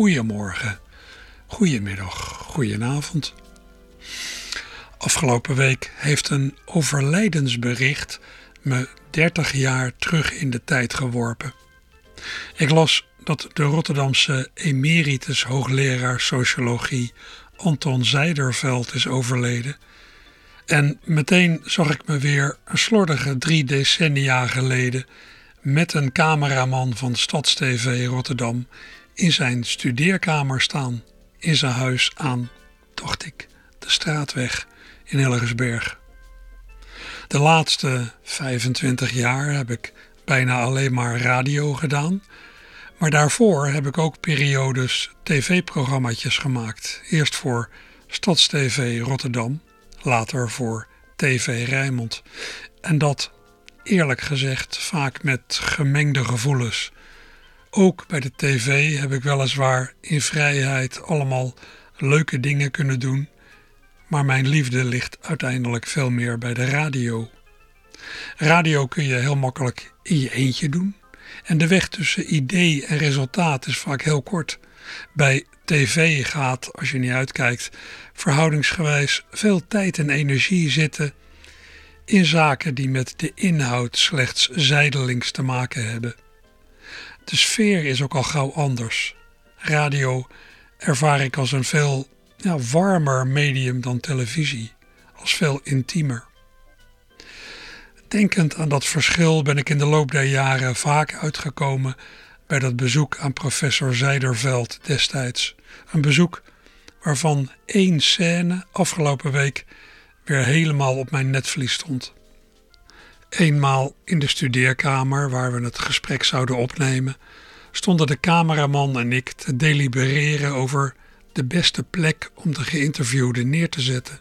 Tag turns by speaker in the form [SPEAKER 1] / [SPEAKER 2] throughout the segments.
[SPEAKER 1] Goedemorgen, goedemiddag, goedenavond. Afgelopen week heeft een overlijdensbericht me 30 jaar terug in de tijd geworpen. Ik las dat de Rotterdamse emeritus hoogleraar sociologie Anton Zijderveld is overleden. En meteen zag ik me weer een slordige drie decennia geleden met een cameraman van StadsTV Rotterdam in zijn studeerkamer staan in zijn huis aan, dacht ik, de straatweg in Hilgersberg. De laatste 25 jaar heb ik bijna alleen maar radio gedaan. Maar daarvoor heb ik ook periodes tv-programma's gemaakt. Eerst voor StadsTV Rotterdam, later voor TV Rijnmond. En dat, eerlijk gezegd, vaak met gemengde gevoelens. Ook bij de tv heb ik weliswaar in vrijheid allemaal leuke dingen kunnen doen. Maar mijn liefde ligt uiteindelijk veel meer bij de radio. Radio kun je heel makkelijk in je eentje doen. En de weg tussen idee en resultaat is vaak heel kort. Bij tv gaat, als je niet uitkijkt, verhoudingsgewijs veel tijd en energie zitten in zaken die met de inhoud slechts zijdelings te maken hebben. De sfeer is ook al gauw anders. Radio ervaar ik als een veel ja, warmer medium dan televisie, als veel intiemer. Denkend aan dat verschil ben ik in de loop der jaren vaak uitgekomen bij dat bezoek aan professor Zijderveld destijds. Een bezoek waarvan één scène afgelopen week weer helemaal op mijn netvlies stond. Eenmaal in de studeerkamer waar we het gesprek zouden opnemen, stonden de cameraman en ik te delibereren over de beste plek om de geïnterviewde neer te zetten.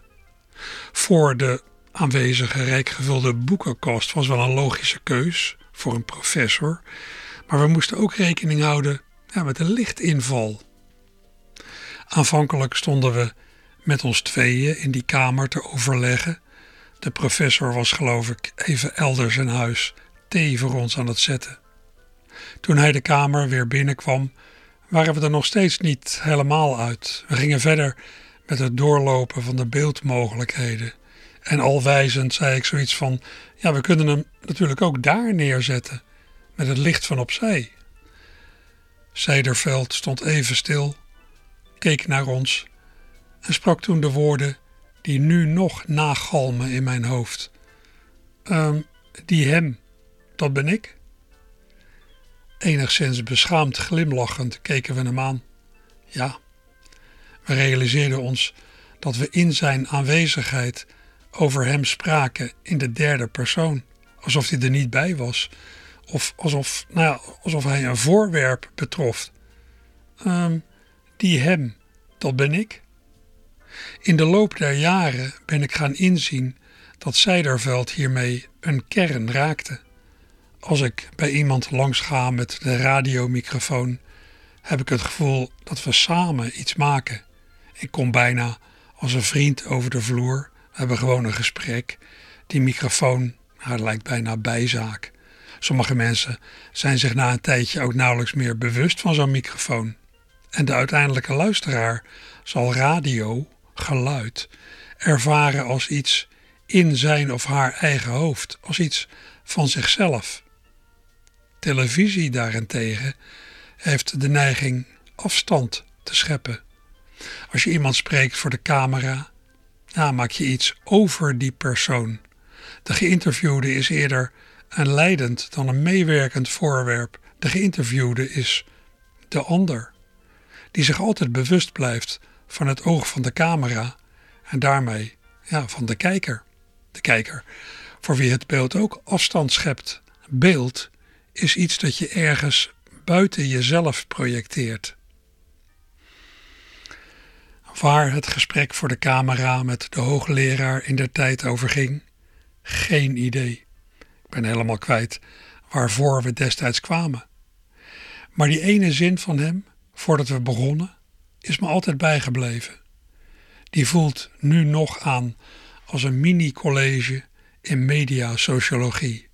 [SPEAKER 1] Voor de aanwezige rijk gevulde boekenkast was wel een logische keus voor een professor, maar we moesten ook rekening houden ja, met de lichtinval. Aanvankelijk stonden we met ons tweeën in die kamer te overleggen. De professor was geloof ik even elders in huis thee voor ons aan het zetten. Toen hij de kamer weer binnenkwam, waren we er nog steeds niet helemaal uit. We gingen verder met het doorlopen van de beeldmogelijkheden. En alwijzend zei ik zoiets van: ja, we kunnen hem natuurlijk ook daar neerzetten, met het licht van opzij. Zijderveld stond even stil, keek naar ons en sprak toen de woorden die nu nog nagalmen in mijn hoofd. Um, die hem, dat ben ik? Enigszins beschaamd glimlachend keken we hem aan. Ja, we realiseerden ons dat we in zijn aanwezigheid over hem spraken in de derde persoon. Alsof hij er niet bij was. Of alsof, nou alsof hij een voorwerp betrof. Um, die hem, dat ben ik. In de loop der jaren ben ik gaan inzien dat Zijderveld hiermee een kern raakte. Als ik bij iemand langs ga met de radiomicrofoon, heb ik het gevoel dat we samen iets maken. Ik kom bijna als een vriend over de vloer hebben gewoon een gesprek. Die microfoon nou, lijkt bijna bijzaak. Sommige mensen zijn zich na een tijdje ook nauwelijks meer bewust van zo'n microfoon. En de uiteindelijke luisteraar zal radio, geluid, ervaren als iets in zijn of haar eigen hoofd, als iets van zichzelf. Televisie daarentegen heeft de neiging afstand te scheppen. Als je iemand spreekt voor de camera, maak je iets over die persoon. De geïnterviewde is eerder een leidend dan een meewerkend voorwerp. De geïnterviewde is de ander, die zich altijd bewust blijft van het oog van de camera en daarmee ja, van de kijker. De kijker, voor wie het beeld ook afstand schept. Beeld is iets dat je ergens buiten jezelf projecteert. Waar het gesprek voor de camera met de hoogleraar in der tijd over ging, geen idee. Ik ben helemaal kwijt waarvoor we destijds kwamen. Maar die ene zin van hem, voordat we begonnen, is me altijd bijgebleven. Die voelt nu nog aan als een mini-college in mediasociologie.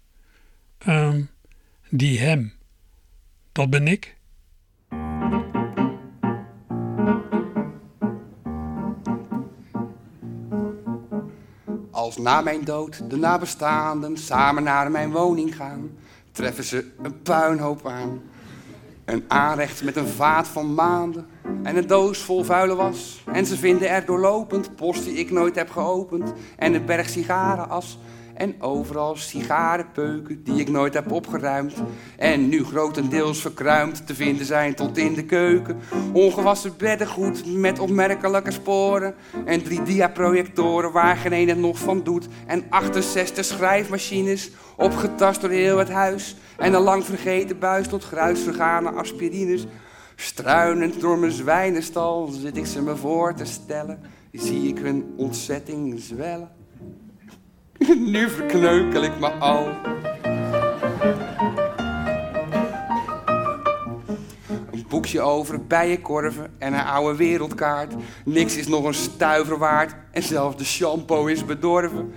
[SPEAKER 1] Um, die hem, dat ben ik.
[SPEAKER 2] Als na mijn dood de nabestaanden samen naar mijn woning gaan, treffen ze een puinhoop aan. Een aanrecht met een vaat van maanden en een doos vol vuile was. En ze vinden er doorlopend post die ik nooit heb geopend en een berg sigarenas en overal sigarenpeuken die ik nooit heb opgeruimd. En nu grotendeels verkruimd te vinden zijn tot in de keuken. Ongewassen beddengoed met opmerkelijke sporen. En drie diaprojectoren waar geen een het nog van doet. En 68 schrijfmachines opgetast door heel het huis. En een lang vergeten buis tot gruisvergane aspirines. Struinend door mijn zwijnenstal zit ik ze me voor te stellen. Zie ik hun ontzetting zwellen. Nu verkneukel ik me al. Een boekje over bijenkorven en een oude wereldkaart. Niks is nog een stuiver waard en zelfs de shampoo is bedorven.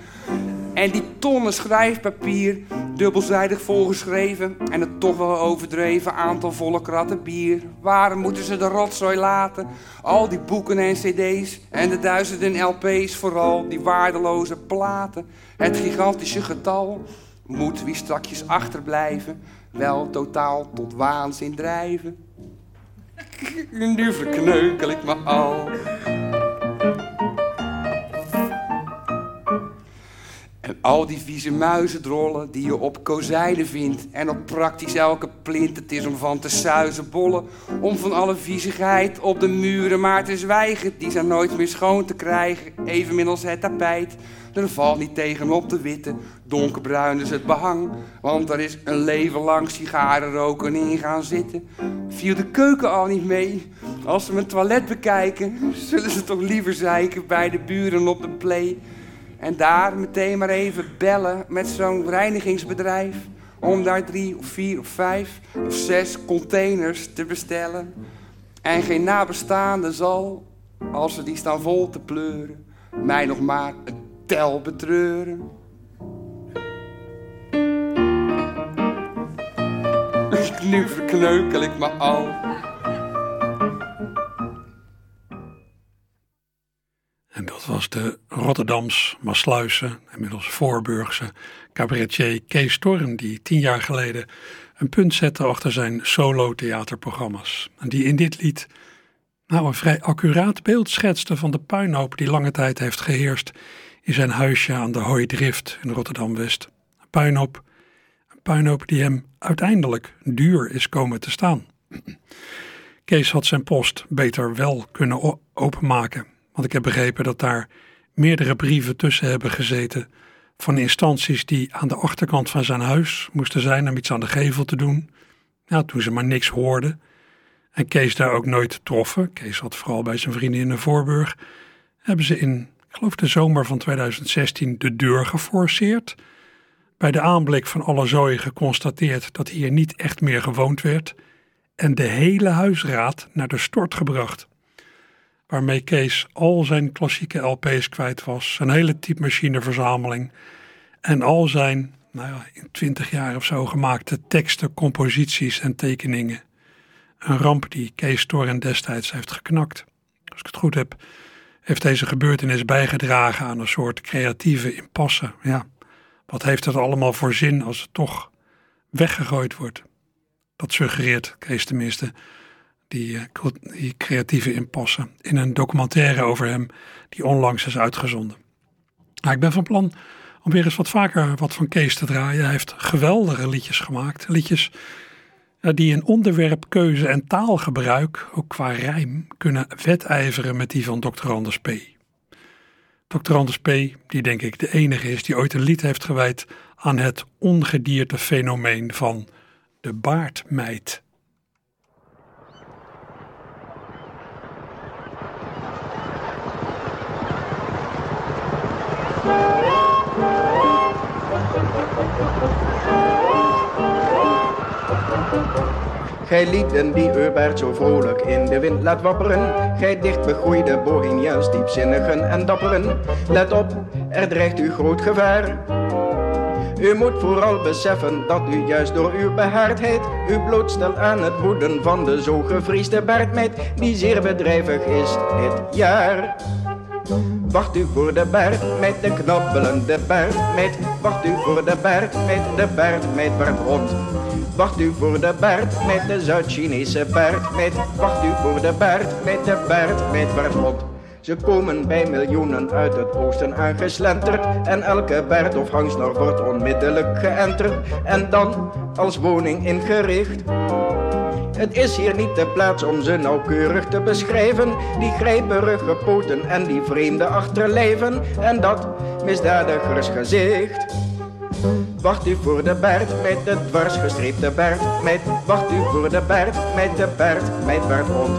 [SPEAKER 2] En die tonnen schrijfpapier, dubbelzijdig volgeschreven en het toch wel overdreven aantal volle kratten bier. Waarom moeten ze de rotzooi laten? Al die boeken en cd's en de duizenden lp's, vooral die waardeloze platen. Het gigantische getal moet wie strakjes achterblijven, wel totaal tot waanzin drijven. Nu verkneukel ik me al. Al die vieze muizendrollen die je op kozijnen vindt. En op praktisch elke plint. Het is om van te suizen bollen. Om van alle viezigheid op de muren maar te zwijgen. Die zijn nooit meer schoon te krijgen. Evenmin als het tapijt. Er valt niet tegen op de witte. Donkerbruin is het behang. Want er is een leven lang sigaren roken in gaan zitten. Viel de keuken al niet mee. Als ze mijn toilet bekijken. Zullen ze toch liever zeiken bij de buren op de play. En daar meteen maar even bellen met zo'n reinigingsbedrijf. Om daar drie of vier of vijf of zes containers te bestellen. En geen nabestaande zal, als ze die staan vol te pleuren, mij nog maar een tel betreuren. Nu verkneukel ik me al.
[SPEAKER 1] Was de Rotterdams, Maasluise, inmiddels Voorburgse cabaretier Kees Storm, die tien jaar geleden een punt zette achter zijn solo-theaterprogramma's. En die in dit lied nou een vrij accuraat beeld schetste van de puinhoop die lange tijd heeft geheerst in zijn huisje aan de Hooidrift in Rotterdam-West. Een puinhoop, een puinhoop die hem uiteindelijk duur is komen te staan. Kees had zijn post beter wel kunnen openmaken want ik heb begrepen dat daar meerdere brieven tussen hebben gezeten van instanties die aan de achterkant van zijn huis moesten zijn om iets aan de gevel te doen. Toen ze maar niks hoorden. En Kees daar ook nooit troffen. Kees had vooral bij zijn vrienden in de Voorburg. Hebben ze in, ik geloof de zomer van 2016, de deur geforceerd. Bij de aanblik van alle zooi geconstateerd dat hier niet echt meer gewoond werd. En de hele huisraad naar de stort gebracht waarmee Kees al zijn klassieke LP's kwijt was, zijn hele typemachineverzameling en al zijn, nou ja, in twintig jaar of zo gemaakte teksten, composities en tekeningen. Een ramp die Kees Toren destijds heeft geknakt. Als ik het goed heb, heeft deze gebeurtenis bijgedragen aan een soort creatieve impasse. Ja, wat heeft het allemaal voor zin als het toch weggegooid wordt? Dat suggereert Kees tenminste die, eh, die creatieve impasse in een documentaire over hem die onlangs is uitgezonden. Nou, ik ben van plan om weer eens wat vaker wat van Kees te draaien. Hij heeft geweldige liedjes gemaakt. Liedjes uh, die in onderwerp, keuze en taalgebruik, ook qua rijm, kunnen wedijveren met die van Dr. Anders P. Dr. Anders P., die denk ik de enige is die ooit een lied heeft gewijd aan het ongedierte fenomeen van de baardmeid.
[SPEAKER 3] Gij lieden die Eubert zo vrolijk in de wind laat wapperen. Gij dicht begroeide bohemians, diepzinnigen en dapperen. Let op, er dreigt u groot gevaar. U moet vooral beseffen dat u juist door uw behaardheid u blootstelt aan het woeden van de zo gevriesde baardmeid die zeer bedrijvig is dit jaar. Wacht u voor de baard met de knabbelende baardmeid. Wacht u voor de baard met de baardmeid wordt rond. Wacht u voor de baard met de Zuid-Chinese baardmeid. Wacht u voor de baard met de baardmeid wordt rond. Ze komen bij miljoenen uit het oosten aangeslenterd. En elke baard of hangsnor wordt onmiddellijk geënterd. En dan als woning ingericht. Het is hier niet de plaats om ze nauwkeurig te beschrijven. Die grijperige poten en die vreemde achterlijven. En dat misdadigersgezicht. Wacht u voor de baard met de dwarsgestreepte baard. Met, wacht u voor de baard met de baard met rond.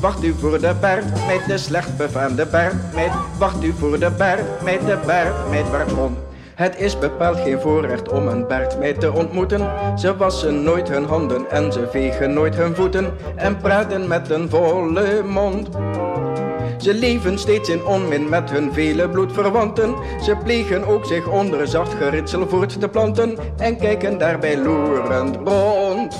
[SPEAKER 3] Wacht u voor de baard met de slecht befaamde baard. Met, wacht u voor de baard met de baard met rond. Het is bepaald geen voorrecht om een baard mee te ontmoeten. Ze wassen nooit hun handen en ze vegen nooit hun voeten. En praten met een volle mond. Ze leven steeds in onmin met hun vele bloedverwanten. Ze plegen ook zich onder zacht geritsel voort te planten. En kijken daarbij loerend rond.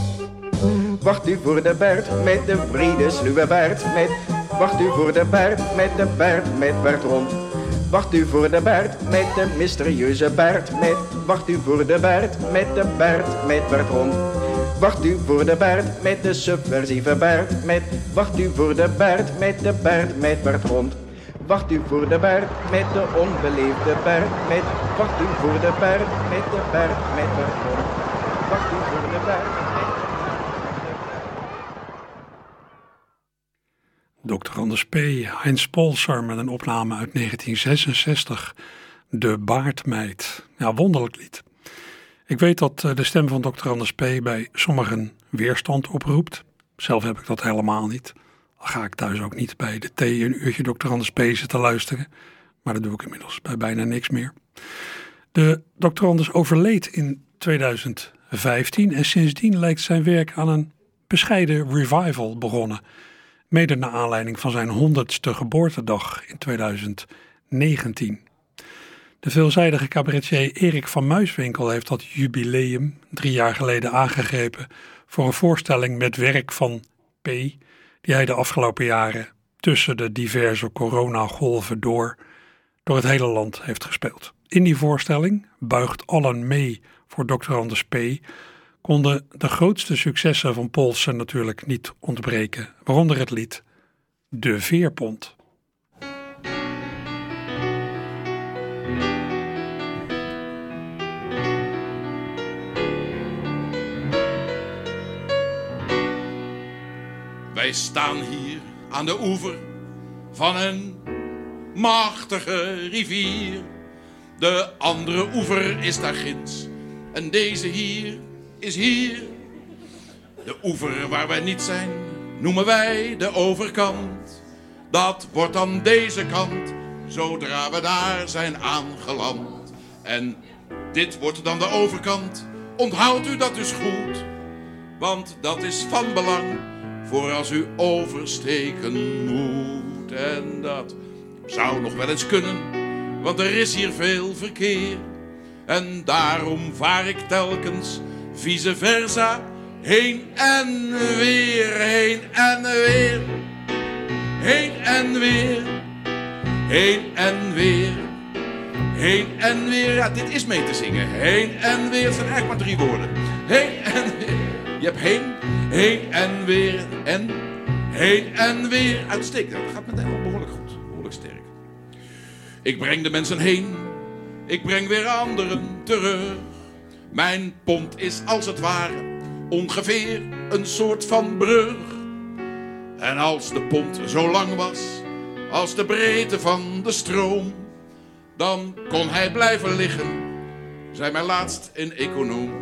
[SPEAKER 3] Wacht u voor de baard met de vrede sluwe baard. Met, wacht u voor de baard met de baard met baard rond. Wacht u voor de baard met de mysterieuze baard. Met, wacht u voor de baard met de baard met baard rond. Wacht u voor de baard met de subversieve baard. Met, wacht u voor de baard met de baard met baard rond. Wacht u voor de baard met de onbeleefde baard. Met, wacht u voor de baard met de baard met baard rond. Wacht u voor de baard.
[SPEAKER 1] Dr. Anders P. Heinz Polser met een opname uit 1966. De Baardmeid. Ja, wonderlijk lied. Ik weet dat eh, de stem van Dr. Anders P. bij sommigen weerstand oproept. Zelf heb ik dat helemaal niet. Al ga ik thuis ook niet bij de thee een uurtje Dr. Anders P. zitten luisteren. Maar dat doe ik inmiddels bij bijna niks meer. De Dr. Anders overleed in 2015 en sindsdien lijkt zijn werk aan een bescheiden revival begonnen mede naar aanleiding van zijn 100ste geboortedag in 2019. De veelzijdige cabaretier Erik van Muiswinkel heeft dat jubileum drie jaar geleden aangegrepen voor een voorstelling met werk van P, die hij de afgelopen jaren tussen de diverse coronagolven door door het hele land heeft gespeeld. In die voorstelling buigt allen mee voor Dr. Anders P konden de grootste successen van Polsen natuurlijk niet ontbreken, waaronder het lied De Veerpont.
[SPEAKER 4] Wij staan hier aan de oever van een machtige rivier. De andere oever is daar ginds en deze hier is hier. De oever waar wij niet zijn, noemen wij de overkant. Dat wordt dan deze kant, zodra we daar zijn aangeland. En dit wordt dan de overkant, onthoudt u dat dus goed. Want dat is van belang voor als u oversteken moet. En dat zou nog wel eens kunnen, want er is hier veel verkeer. En daarom vaar ik telkens vice versa. Heen en weer, heen en weer. Heen en weer, heen en weer. Heen en weer, ja, dit is mee te zingen. Heen en weer, het zijn eigenlijk maar drie woorden. Heen en weer, je hebt heen, heen en weer en heen en weer. Uitstekend, dat gaat met helemaal behoorlijk goed, behoorlijk sterk. Ik breng de mensen heen, ik breng weer anderen terug. Mijn pont is als het ware ongeveer een soort van brug. En als de pont zo lang was als de breedte van de stroom, dan kon hij blijven liggen, zei mij laatst een econoom.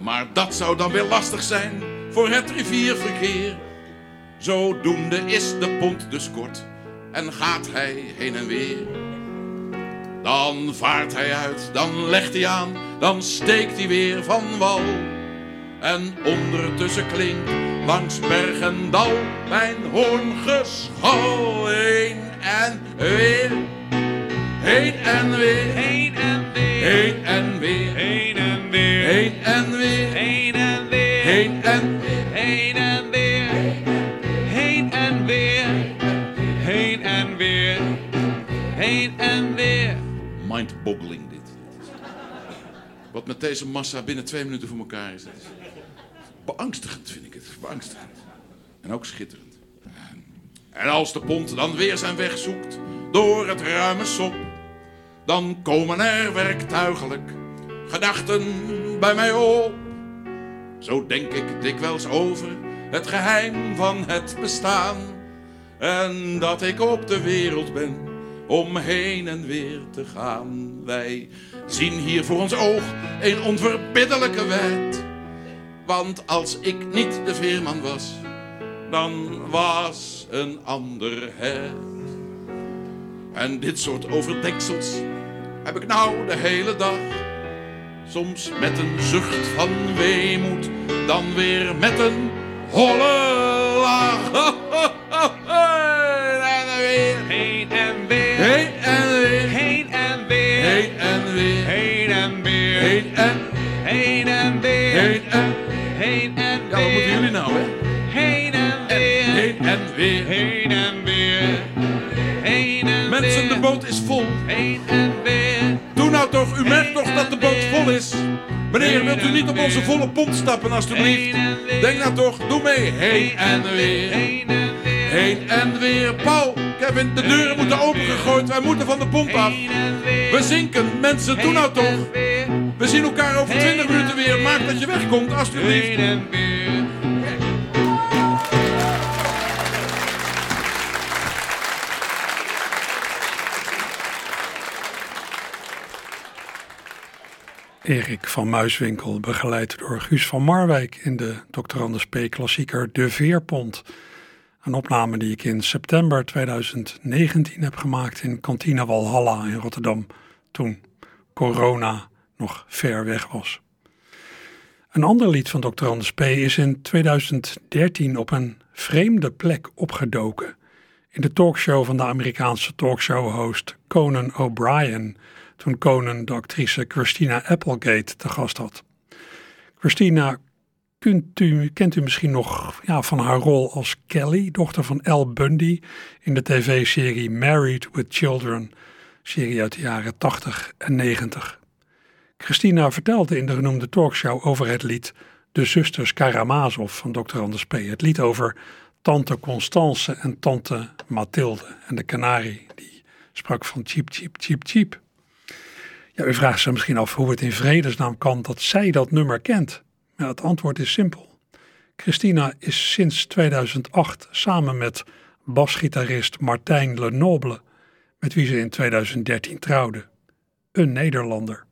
[SPEAKER 4] Maar dat zou dan weer lastig zijn voor het rivierverkeer. Zodoende is de pont dus kort en gaat hij heen en weer. Dan vaart hij uit, dan legt hij aan, dan steekt hij weer van wal. En ondertussen klinkt langs berg en dal mijn hoorngeschal. Heen en weer, heen en weer,
[SPEAKER 5] Heen en weer,
[SPEAKER 4] heen en weer,
[SPEAKER 5] heen en weer,
[SPEAKER 4] heen en weer,
[SPEAKER 5] heen en weer,
[SPEAKER 4] heen en weer.
[SPEAKER 5] heen en weer, heen en weer, heen en weer, heen en weer.
[SPEAKER 4] Mind-boggling dit. Wat met deze massa binnen twee minuten voor elkaar is. Beangstigend vind ik het. Beangstigend. En ook schitterend. En als de pont dan weer zijn weg zoekt door het ruime sop, dan komen er werktuigelijk gedachten bij mij op. Zo denk ik dikwijls over het geheim van het bestaan. En dat ik op de wereld ben om heen en weer te gaan. Wij zien hier voor ons oog een onverbiddelijke wet. Want als ik niet de veerman was, dan was een ander het. En dit soort overdeksels heb ik nou de hele dag. Soms met een zucht van weemoed, dan weer met een holle lach. En weer
[SPEAKER 5] Heen en weer,
[SPEAKER 4] heen en weer,
[SPEAKER 5] heen en weer,
[SPEAKER 4] heen en weer,
[SPEAKER 5] heen en weer,
[SPEAKER 4] heen en,
[SPEAKER 5] heen en weer,
[SPEAKER 4] heen en.
[SPEAKER 5] heen en
[SPEAKER 4] Ja, wat moeten
[SPEAKER 5] weer,
[SPEAKER 4] jullie nou, hè?
[SPEAKER 5] heen en weer,
[SPEAKER 4] Heen en weer.
[SPEAKER 5] heen en weer, heen en
[SPEAKER 4] Mensen,
[SPEAKER 5] weer,
[SPEAKER 4] de boot is vol.
[SPEAKER 5] heen en weer.
[SPEAKER 4] Doe nou toch, u merkt toch dat de boot vol is. Meneer, wilt u niet op onze volle pont stappen, alstublieft? Denk nou toch, doe mee. Heen en weer.
[SPEAKER 5] Heen en weer.
[SPEAKER 4] Heen en weer. Paul, Kevin, de deuren moeten opengegooid. Wij moeten van de pont af. We zinken. Mensen, doe nou toch. We zien elkaar over 20
[SPEAKER 5] Heen
[SPEAKER 4] minuten weer. Maak dat je wegkomt, alstublieft.
[SPEAKER 5] Heen en weer.
[SPEAKER 1] Erik van Muiswinkel, begeleid door Guus van Marwijk in de Dr. Anders P. klassieker De Veerpont. Een opname die ik in september 2019 heb gemaakt in Kantine Walhalla in Rotterdam, toen corona nog ver weg was. Een ander lied van Dr. Anders P. is in 2013 op een vreemde plek opgedoken. In de talkshow van de Amerikaanse talkshow-host Conan O'Brien, toen Conan de actrice Christina Applegate te gast had. Christina kent u misschien nog ja, van haar rol als Kelly, dochter van Al Bundy, in de tv-serie Married with Children, serie uit de jaren 80 en 90. Christina vertelde in de genoemde talkshow over het lied De Zusters Karamazov van Dr. Anders P. Het lied over tante Constance en tante Mathilde en de kanarie die sprak van cheep, cheep, cheep, cheep. Ja, u vraagt zich misschien af hoe het in vredesnaam kan dat zij dat nummer kent. Ja, het antwoord is simpel. Christina is sinds 2008 samen met basgitarist Martijn Lenoble, met wie ze in 2013 trouwde. Een Nederlander.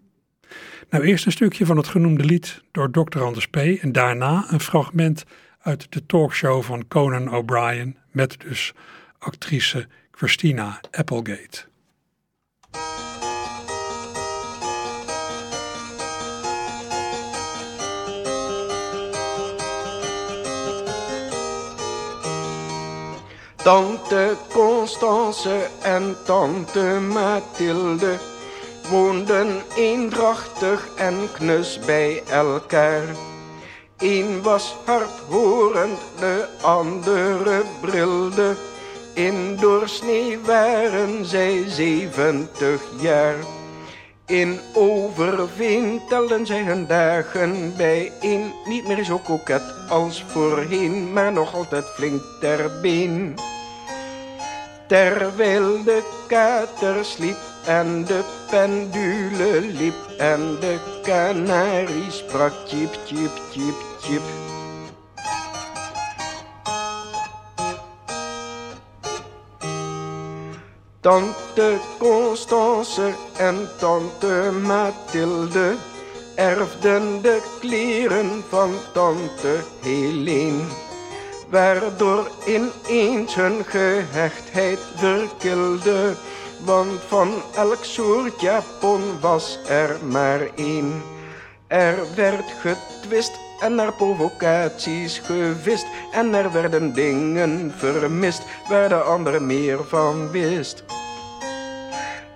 [SPEAKER 1] Nou, eerst een stukje van het genoemde lied door Dr. Anders P. en daarna een fragment uit de talkshow van Conan O'Brien met dus actrice Christina Applegate.
[SPEAKER 3] Tante Constance en tante Mathilde woonden eendrachtig en knus bij elkaar. Eén was hardhorend, de andere brilde. In doorsnee waren zij zeventig jaar. In Overveen telden zij hun dagen bijeen. Niet meer zo koket als voorheen, maar nog altijd flink ter been. Terwijl de kater sliep en de pendule liep en de kanarie sprak chip, chip, chip, chip. Tante Constance en tante Mathilde erfden de kleren van tante Helene waardoor ineens hun gehechtheid verkilde. Want van elk soort japon was er maar één. Er werd getwist en naar provocaties gevist. En er werden dingen vermist waar de ander meer van wist.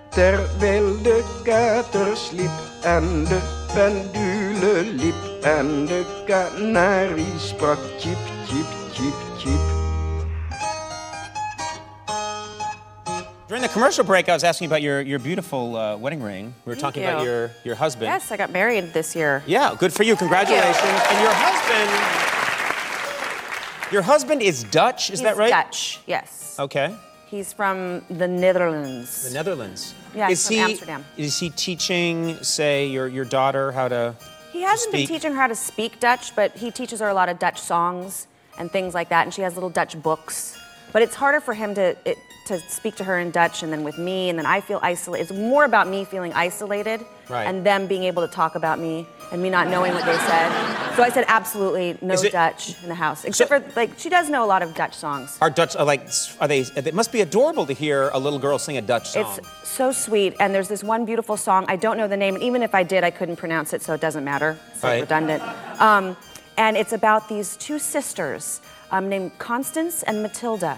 [SPEAKER 3] Terwijl de kater sliep en de pendule liep en de kanarie sprak chip, chip, chip,
[SPEAKER 6] During the commercial break, I was asking about your, your beautiful uh, wedding ring. We were talking about your, your husband.
[SPEAKER 7] Yes, I got married this year.
[SPEAKER 6] Yeah, good for you. Congratulations. And your husband. Your husband is Dutch, is
[SPEAKER 7] He's
[SPEAKER 6] that right?
[SPEAKER 7] Dutch, yes.
[SPEAKER 6] Okay.
[SPEAKER 7] He's from the Netherlands.
[SPEAKER 6] The Netherlands.
[SPEAKER 7] Yeah,
[SPEAKER 6] is
[SPEAKER 7] from
[SPEAKER 6] he,
[SPEAKER 7] Amsterdam.
[SPEAKER 6] Is he teaching, say, your, your daughter how to.
[SPEAKER 7] He hasn't been teaching her how to speak Dutch, but he teaches her a lot of Dutch songs and things like that, and she has little Dutch books. But it's harder for him to it, to speak to her in Dutch, and then with me, and then I feel isolated. It's more about me feeling isolated,
[SPEAKER 6] Right.
[SPEAKER 7] and them being able to talk about me, and me not knowing what they said. So I said absolutely no
[SPEAKER 6] it-
[SPEAKER 7] Dutch in the house, except for like she does know a lot of Dutch songs.
[SPEAKER 6] Are Dutch, are like, are they. It must be adorable to hear a little girl sing a Dutch song.
[SPEAKER 7] It's so sweet, and there's this one beautiful song. I don't know the name, and even if I did, I couldn't pronounce it, so it doesn't matter. It's like
[SPEAKER 6] Right.
[SPEAKER 7] redundant. Um, and it's about these two sisters um, named Constance and Matilda.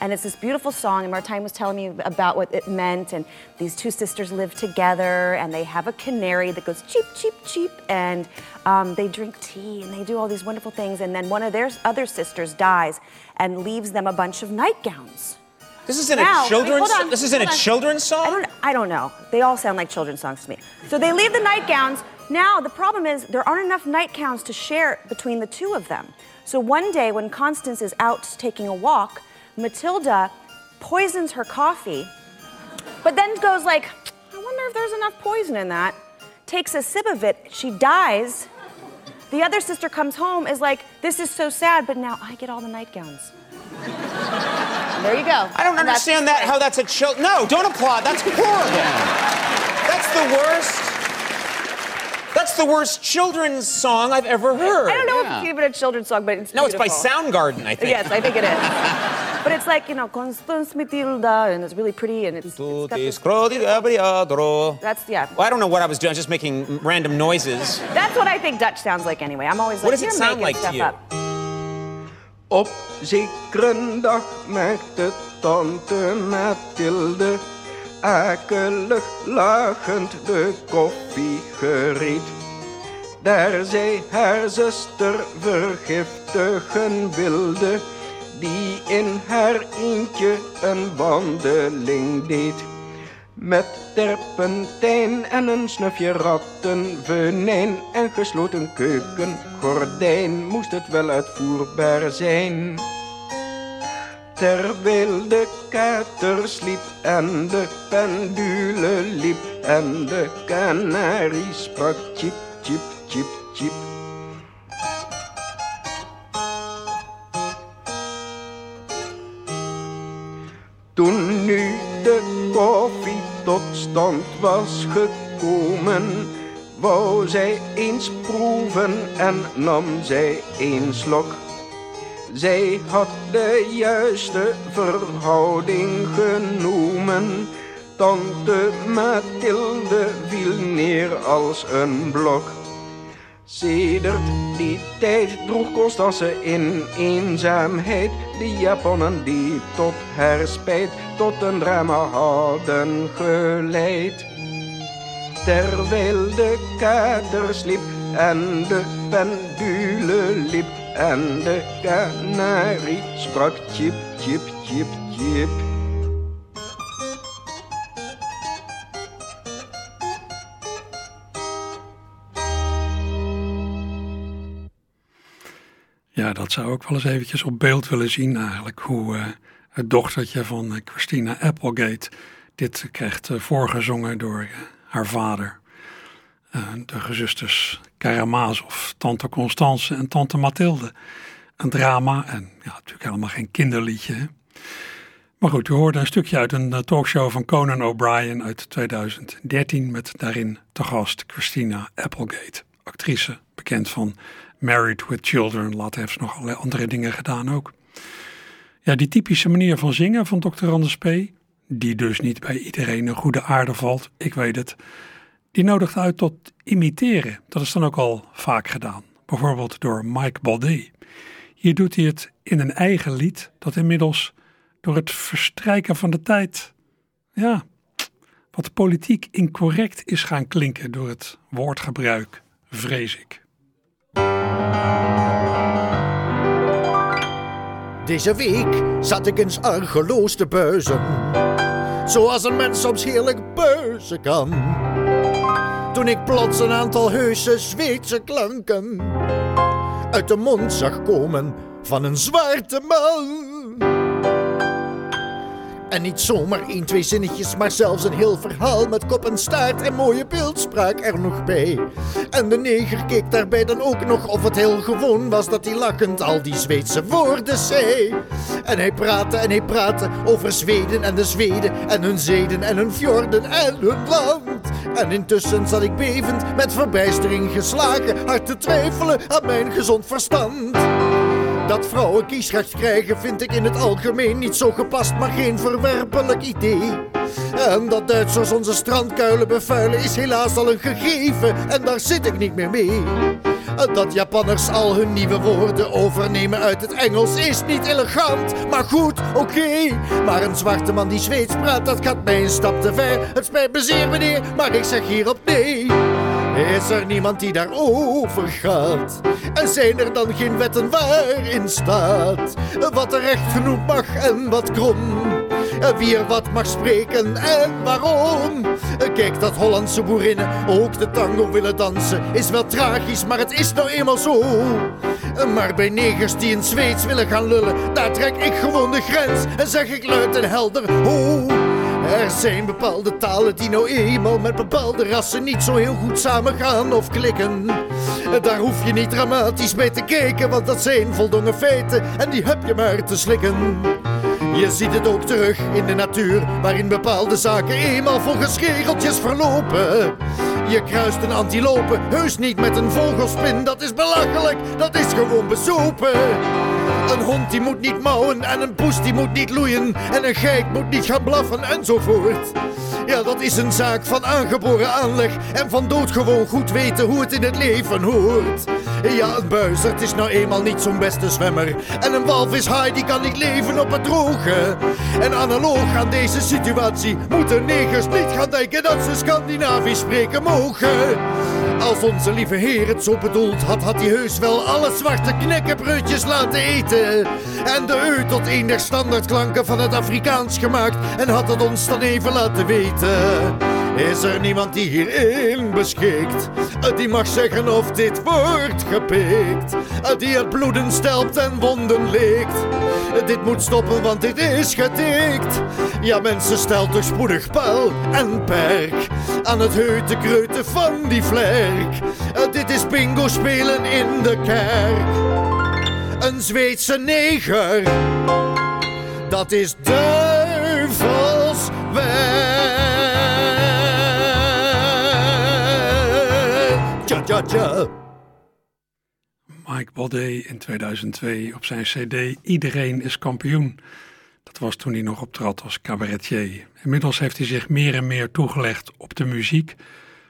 [SPEAKER 7] And it's this beautiful song, and Martine was telling me about what it meant. And these two sisters live together, and they have a canary that goes cheep, cheep, cheep. And um, they drink tea, and they do all these wonderful things. And then one of their other sisters dies and leaves them a bunch of nightgowns.
[SPEAKER 6] this isn't
[SPEAKER 7] Now,
[SPEAKER 6] a children's.
[SPEAKER 7] on,
[SPEAKER 6] this isn't a
[SPEAKER 7] on.
[SPEAKER 6] children's song.
[SPEAKER 7] I don't, I don't know. They all sound like children's songs to me. So they leave the nightgowns. Now the problem is there aren't enough nightgowns to share between the two of them. So one day when Constance is out taking a walk, Matilda poisons her coffee, but then goes like, I wonder if there's enough poison in that. Takes a sip of it, she dies. The other sister comes home, is like, this is so sad, but now I get all the nightgowns. there you go.
[SPEAKER 6] I don't
[SPEAKER 7] And
[SPEAKER 6] understand that. How that's a child? No, don't applaud. That's horrible. That's the worst. That's the worst children's song I've ever heard.
[SPEAKER 7] I don't know if it's even a children's song, but it's
[SPEAKER 6] No, it's by. Soundgarden, I think.
[SPEAKER 7] Yes, I think it is. but it's like you know, Constance Matilda, and it's really pretty, and it's, it's got this, that's yeah.
[SPEAKER 6] Well, I don't know what I was doing. I was just making random noises.
[SPEAKER 7] That's what I think Dutch sounds like anyway. I'm always
[SPEAKER 6] What
[SPEAKER 7] like,
[SPEAKER 6] does it
[SPEAKER 7] you're
[SPEAKER 6] sound
[SPEAKER 7] making
[SPEAKER 6] like to
[SPEAKER 7] stuff
[SPEAKER 6] you?
[SPEAKER 7] up.
[SPEAKER 3] Op zekere dag maakte tante Mathilde akelig lachend de koffie gereed. Daar zij haar zuster vergiftigen wilde, die in haar eentje een wandeling deed. Met terpentijn en een snufje rattenvenijn en gesloten keukengordijn moest het wel uitvoerbaar zijn. Terwijl de kater sliep en de pendule liep en de kanarie sprak chip, chip, chip, chip. Toen nu de koffie tot stand was gekomen, wou zij eens proeven en nam zij een slok. Zij had de juiste verhouding genomen. Tante Mathilde viel neer als een blok. Sedert die tijd droeg Constance in eenzaamheid de japonnen die tot haar spijt tot een drama hadden geleid. Terwijl de kater sliep en de pendule liep en de kanarie sprak chip, chip, chip, chip.
[SPEAKER 1] Ja, dat zou ik wel eens eventjes op beeld willen zien eigenlijk. Hoe eh, het dochtertje van eh, Christina Applegate dit krijgt eh, voorgezongen door haar vader. Eh, de gezusters Karamazov, tante Constance en tante Mathilde. Een drama en ja, natuurlijk helemaal geen kinderliedje. Maar goed, u hoorde een stukje uit een eh, talkshow van Conan O'Brien uit 2013 met daarin te gast Christina Applegate, actrice, bekend van Married with Children. Later heeft nog allerlei andere dingen gedaan ook. Ja, die typische manier van zingen van Dr. Anders die dus niet bij iedereen een goede aarde valt, ik weet het, die nodigt uit tot imiteren. Dat is dan ook al vaak gedaan. bijvoorbeeld door Mike Baldé. Hier doet hij het in een eigen lied dat inmiddels door het verstrijken van de tijd, ja, wat politiek incorrect is gaan klinken door het woordgebruik, vrees ik.
[SPEAKER 8] Deze week zat ik eens argeloos te buizen. Zoals een mens soms heerlijk buizen kan. Toen ik plots een aantal heuse Zweedse klanken uit de mond zag komen van een zwarte man. En niet zomaar één, twee zinnetjes, maar zelfs een heel verhaal met kop en staart en mooie beeldspraak er nog bij. En de neger keek daarbij dan ook nog of het heel gewoon was dat hij lachend al die Zweedse woorden zei. En hij praatte en hij praatte over Zweden en de Zweden en hun zeden en hun fjorden en hun land. En intussen zat ik bevend met verbijstering geslagen, hard te twijfelen aan mijn gezond verstand. Dat vrouwen kiesrecht krijgen vind ik in het algemeen niet zo gepast, maar geen verwerpelijk idee. En dat Duitsers onze strandkuilen bevuilen is helaas al een gegeven en daar zit ik niet meer mee. Dat Japanners al hun nieuwe woorden overnemen uit het Engels is niet elegant, maar goed, oké. Maar een zwarte man die Zweeds praat, dat gaat mij een stap te ver. Het spijt me zeer, meneer, maar ik zeg hierop nee. Is er niemand die daarover gaat? En zijn er dan geen wetten waarin staat wat er recht genoeg mag en wat krom? Wie er wat mag spreken en waarom? Kijk, dat Hollandse boerinnen ook de tango willen dansen is wel tragisch, maar het is nou eenmaal zo. Maar bij negers die in Zweeds willen gaan lullen, daar trek ik gewoon de grens en zeg ik luid en helder: ho. Er zijn bepaalde talen die nou eenmaal met bepaalde rassen niet zo heel goed samengaan of klikken. Daar hoef je niet dramatisch bij te kijken, want dat zijn voldongen feiten en die heb je maar te slikken. Je ziet het ook terug in de natuur, waarin bepaalde zaken eenmaal volgens regeltjes verlopen. Je kruist een antilope, heus niet met een vogelspin, dat is belachelijk, dat is gewoon besopen. Een hond die moet niet mouwen en een poes die moet niet loeien en een geit moet niet gaan blaffen enzovoort. Ja, dat is een zaak van aangeboren aanleg en van doodgewoon goed weten hoe het in het leven hoort. Ja, een buizerd is nou eenmaal niet zo'n beste zwemmer en een walvishaai die kan niet leven op het droge. En analoog aan deze situatie moeten negers niet gaan denken dat ze Scandinavisch spreken mogen. Als onze lieve heer het zo bedoeld had, had hij heus wel alle zwarte knekkenbreudjes laten eten. En de eu tot een der standaardklanken van het Afrikaans gemaakt en had het ons dan even laten weten. Is er niemand die hierin beschikt? Die mag zeggen of dit wordt gepikt. Die het bloeden stelpt en wonden leekt. Dit moet stoppen, want dit is getikt. Ja, mensen, stelt toch spoedig paal en perk aan het heute kreuten van die vlerk. Dit is bingo spelen in de kerk. Een Zweedse neger, dat is duivels werk.
[SPEAKER 1] Mike Baldé in 2002 op zijn cd Iedereen is kampioen. Dat was toen hij nog optrad als cabaretier. Inmiddels heeft hij zich meer en meer toegelegd op de muziek,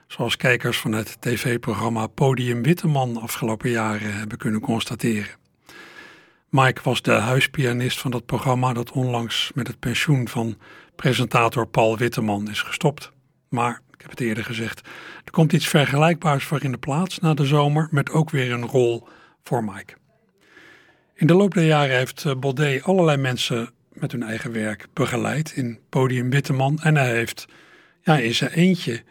[SPEAKER 1] zoals kijkers van het tv-programma Podium Witteman afgelopen jaren hebben kunnen constateren. Mike was de huispianist van dat programma dat onlangs met het pensioen van presentator Paul Witteman is gestopt. Maar, ik heb het eerder gezegd, er komt iets vergelijkbaars voor in de plaats na de zomer met ook weer een rol voor Mike. In de loop der jaren heeft eh, Baudet allerlei mensen met hun eigen werk begeleid in Podium Witteman. En hij heeft ja, in zijn eentje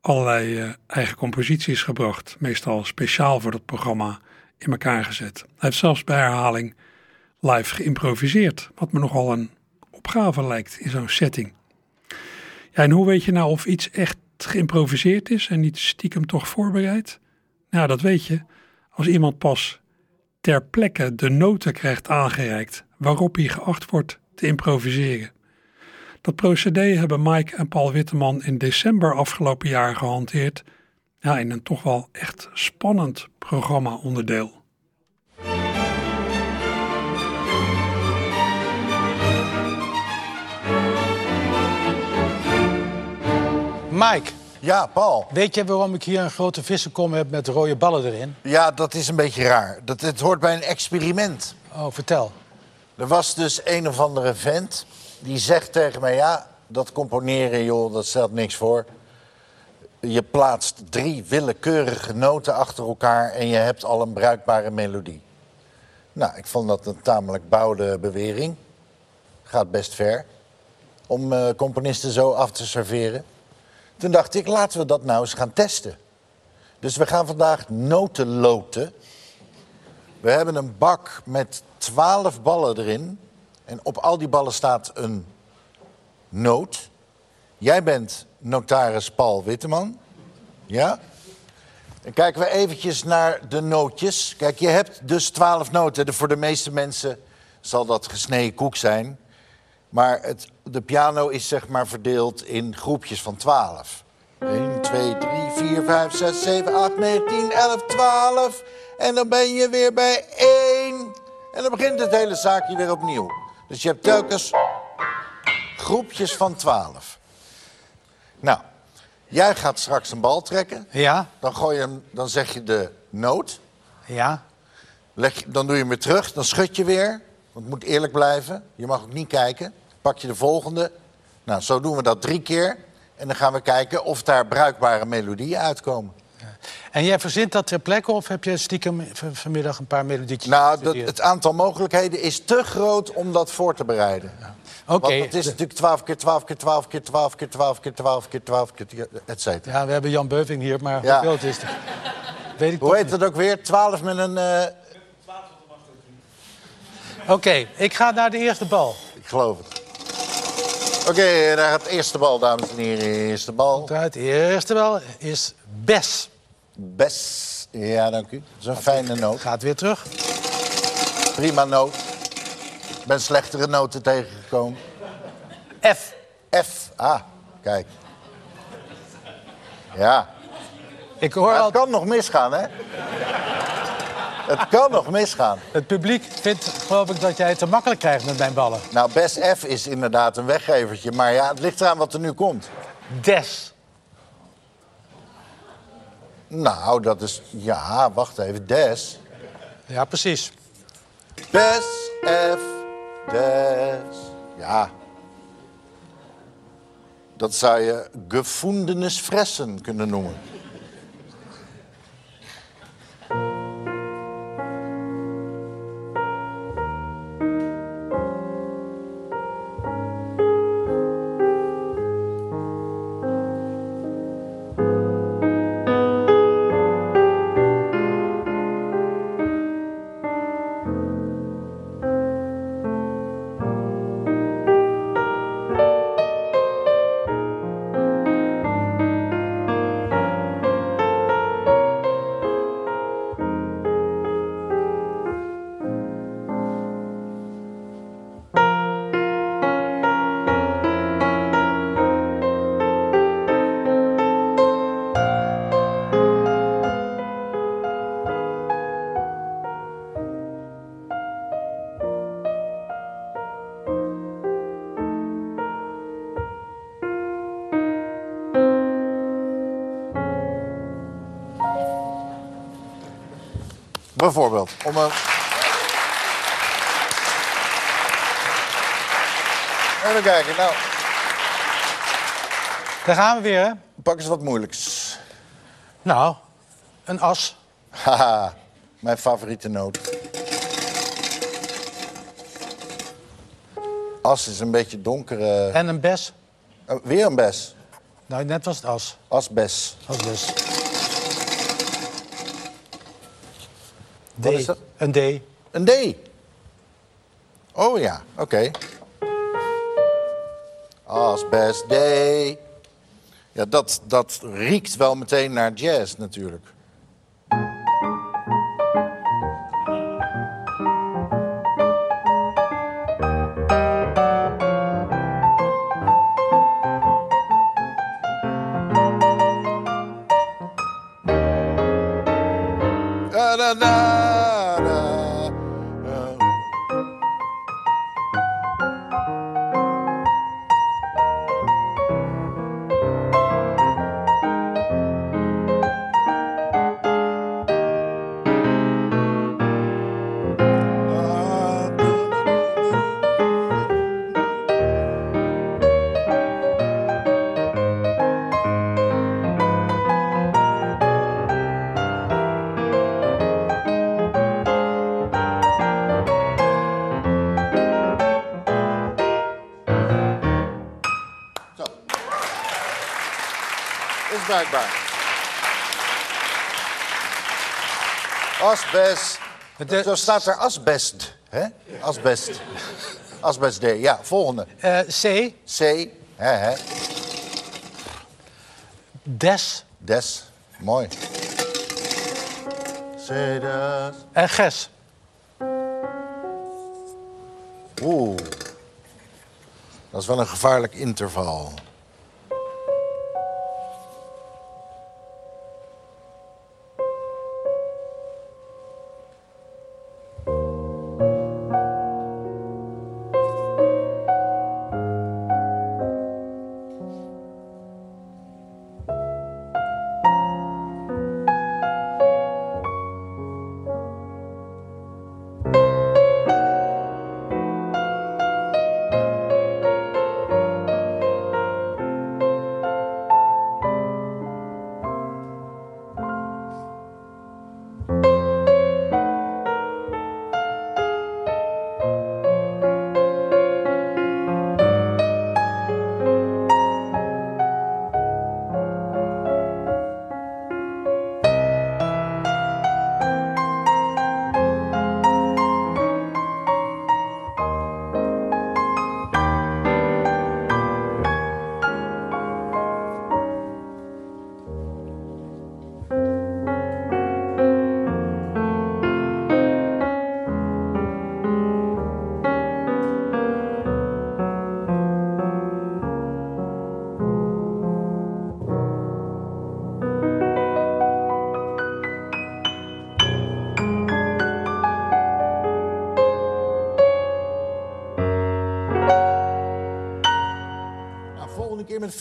[SPEAKER 1] allerlei uh, eigen composities gebracht. Meestal speciaal voor dat programma in elkaar gezet. Hij heeft zelfs bij herhaling live geïmproviseerd. Wat me nogal een opgave lijkt in zo'n setting. Ja, en hoe weet je nou of iets echt geïmproviseerd is en niet stiekem toch voorbereid? Nou, dat weet je als iemand pas ter plekke de noten krijgt aangereikt waarop hij geacht wordt te improviseren. Dat procedé hebben Mike en Paul Witteman in december afgelopen jaar gehanteerd in een toch wel echt spannend programma-onderdeel.
[SPEAKER 9] Mike, Ja, Paul.
[SPEAKER 10] Weet je waarom ik hier een grote vissenkom heb met rode ballen erin?
[SPEAKER 9] Ja, dat is een beetje raar. Dat, het hoort bij een experiment.
[SPEAKER 10] Oh, vertel.
[SPEAKER 9] Er was dus een of andere vent die zegt tegen mij... ja, dat componeren, joh, dat stelt niks voor. Je plaatst drie willekeurige noten achter elkaar... en je hebt al een bruikbare melodie. Nou, ik vond dat een tamelijk bouwde bewering. Gaat best ver om eh, componisten zo af te serveren. Toen dacht ik, laten we dat nou eens gaan testen. Dus we gaan vandaag noten loten. We hebben een bak met twaalf ballen erin. En op al die ballen staat een noot. Jij bent notaris Paul Witteman. Ja? Dan kijken we eventjes naar de nootjes. Kijk, je hebt dus twaalf noten. Voor de meeste mensen zal dat gesneden koek zijn. Maar het, de piano is zeg maar verdeeld in groepjes van 12. 1, 2, 3, 4, 5, 6, 7, 8, 9, 10, 11, 12. En dan ben je weer bij 1. En dan begint het hele zaakje weer opnieuw. Dus je hebt telkens groepjes van 12. Nou, jij gaat straks een bal trekken.
[SPEAKER 10] Ja.
[SPEAKER 9] Dan, gooi je hem, dan zeg je de noot.
[SPEAKER 10] Ja.
[SPEAKER 9] Leg, dan doe je hem weer terug, dan schud je weer. Want het moet eerlijk blijven. Je mag ook niet kijken. Pak je de volgende. Nou, zo doen we dat drie keer. En dan gaan we kijken of daar bruikbare melodieën uitkomen.
[SPEAKER 10] En jij verzint dat ter plekke of heb je stiekem vanmiddag een paar melodietjes
[SPEAKER 9] Nou, dat, het aantal mogelijkheden is te groot om dat voor te bereiden.
[SPEAKER 10] Oké.
[SPEAKER 9] Want het is natuurlijk 12 keer 12 keer 12 keer 12 keer 12 keer 12 keer 12 keer, et cetera.
[SPEAKER 10] Ja, we hebben Jan Beuving hier, maar
[SPEAKER 9] Ja.
[SPEAKER 10] hoeveel het is het? Weet ik
[SPEAKER 9] Hoe heet het ook weer? 12 met een... eh,
[SPEAKER 10] Oké, ik ga naar de eerste bal.
[SPEAKER 9] ik geloof het. Oké, daar gaat de eerste bal, dames en heren. Eerste bal.
[SPEAKER 10] Het eerste bal is Bes.
[SPEAKER 9] Bes. Ja, dank u. Dat is een fijne noot.
[SPEAKER 10] Gaat weer terug.
[SPEAKER 9] Prima noot. Ik ben slechtere noten tegengekomen.
[SPEAKER 10] F.
[SPEAKER 9] F. Ah, kijk. Ja.
[SPEAKER 10] Ik hoor al,
[SPEAKER 9] het kan nog misgaan, hè? Het kan nog misgaan.
[SPEAKER 10] het publiek vindt, geloof ik, dat jij het te makkelijk krijgt met mijn ballen.
[SPEAKER 9] Nou, best F is inderdaad een weggevertje. Maar ja, het ligt eraan wat er nu komt.
[SPEAKER 10] Des.
[SPEAKER 9] Nou, dat is... Ja, wacht even. Des.
[SPEAKER 10] Ja, precies.
[SPEAKER 9] Bes, F, des. Ja. Dat zou je gefundenes fressen kunnen noemen. Bijvoorbeeld. Om een... Even kijken, nou,
[SPEAKER 10] Daar gaan we weer, hè?
[SPEAKER 9] pak eens wat moeilijks.
[SPEAKER 10] Nou, een as.
[SPEAKER 9] Haha, mijn favoriete noot. As is een beetje donkere...
[SPEAKER 10] En een bes.
[SPEAKER 9] Oh, weer een bes.
[SPEAKER 10] Nou, net was het as.
[SPEAKER 9] Asbes.
[SPEAKER 10] Als bes. D.
[SPEAKER 9] Wat is dat?
[SPEAKER 10] Een D.
[SPEAKER 9] Een D. Oh ja, oké. Asbest D. Ja, dat, dat riekt wel meteen naar jazz natuurlijk. Asbest. Zo staat er asbest, hè? Asbest. Asbest D. Ja, volgende.
[SPEAKER 10] Eh, C.
[SPEAKER 9] C.
[SPEAKER 10] Des.
[SPEAKER 9] Des. Mooi. C, des.
[SPEAKER 10] En Ges.
[SPEAKER 9] Oeh. Dat is wel een gevaarlijk interval.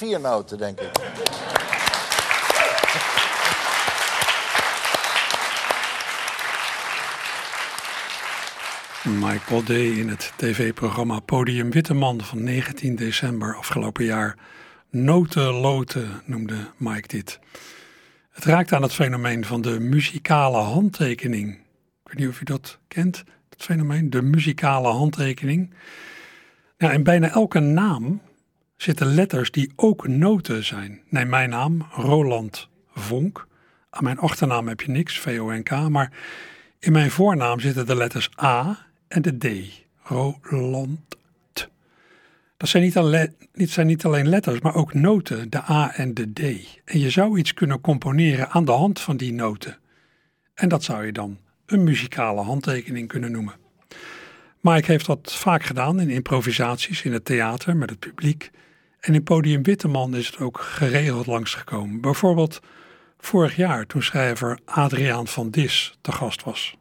[SPEAKER 9] Vier noten, denk ik.
[SPEAKER 1] Michael Day in het tv-programma Podium Witteman van 19 december afgelopen jaar. Notenloten noemde Mike dit. Het raakt aan het fenomeen van de muzikale handtekening. Ik weet niet of u dat kent, dat fenomeen, de muzikale handtekening. Nou, in bijna elke naam zitten letters die ook noten zijn. Neem mijn naam, Roland Vonk. Aan mijn achternaam heb je niks, V-O-N-K, maar in mijn voornaam zitten de letters A en de D. Roland. Dat zijn niet, alleen, zijn niet alleen letters, maar ook noten, de A en de D. En je zou iets kunnen componeren aan de hand van die noten. En dat zou je dan een muzikale handtekening kunnen noemen. Mike heeft dat vaak gedaan in improvisaties in het theater met het publiek. En in Podium Witteman is het ook geregeld langsgekomen. Bijvoorbeeld vorig jaar toen schrijver Adriaan van Dis te gast was.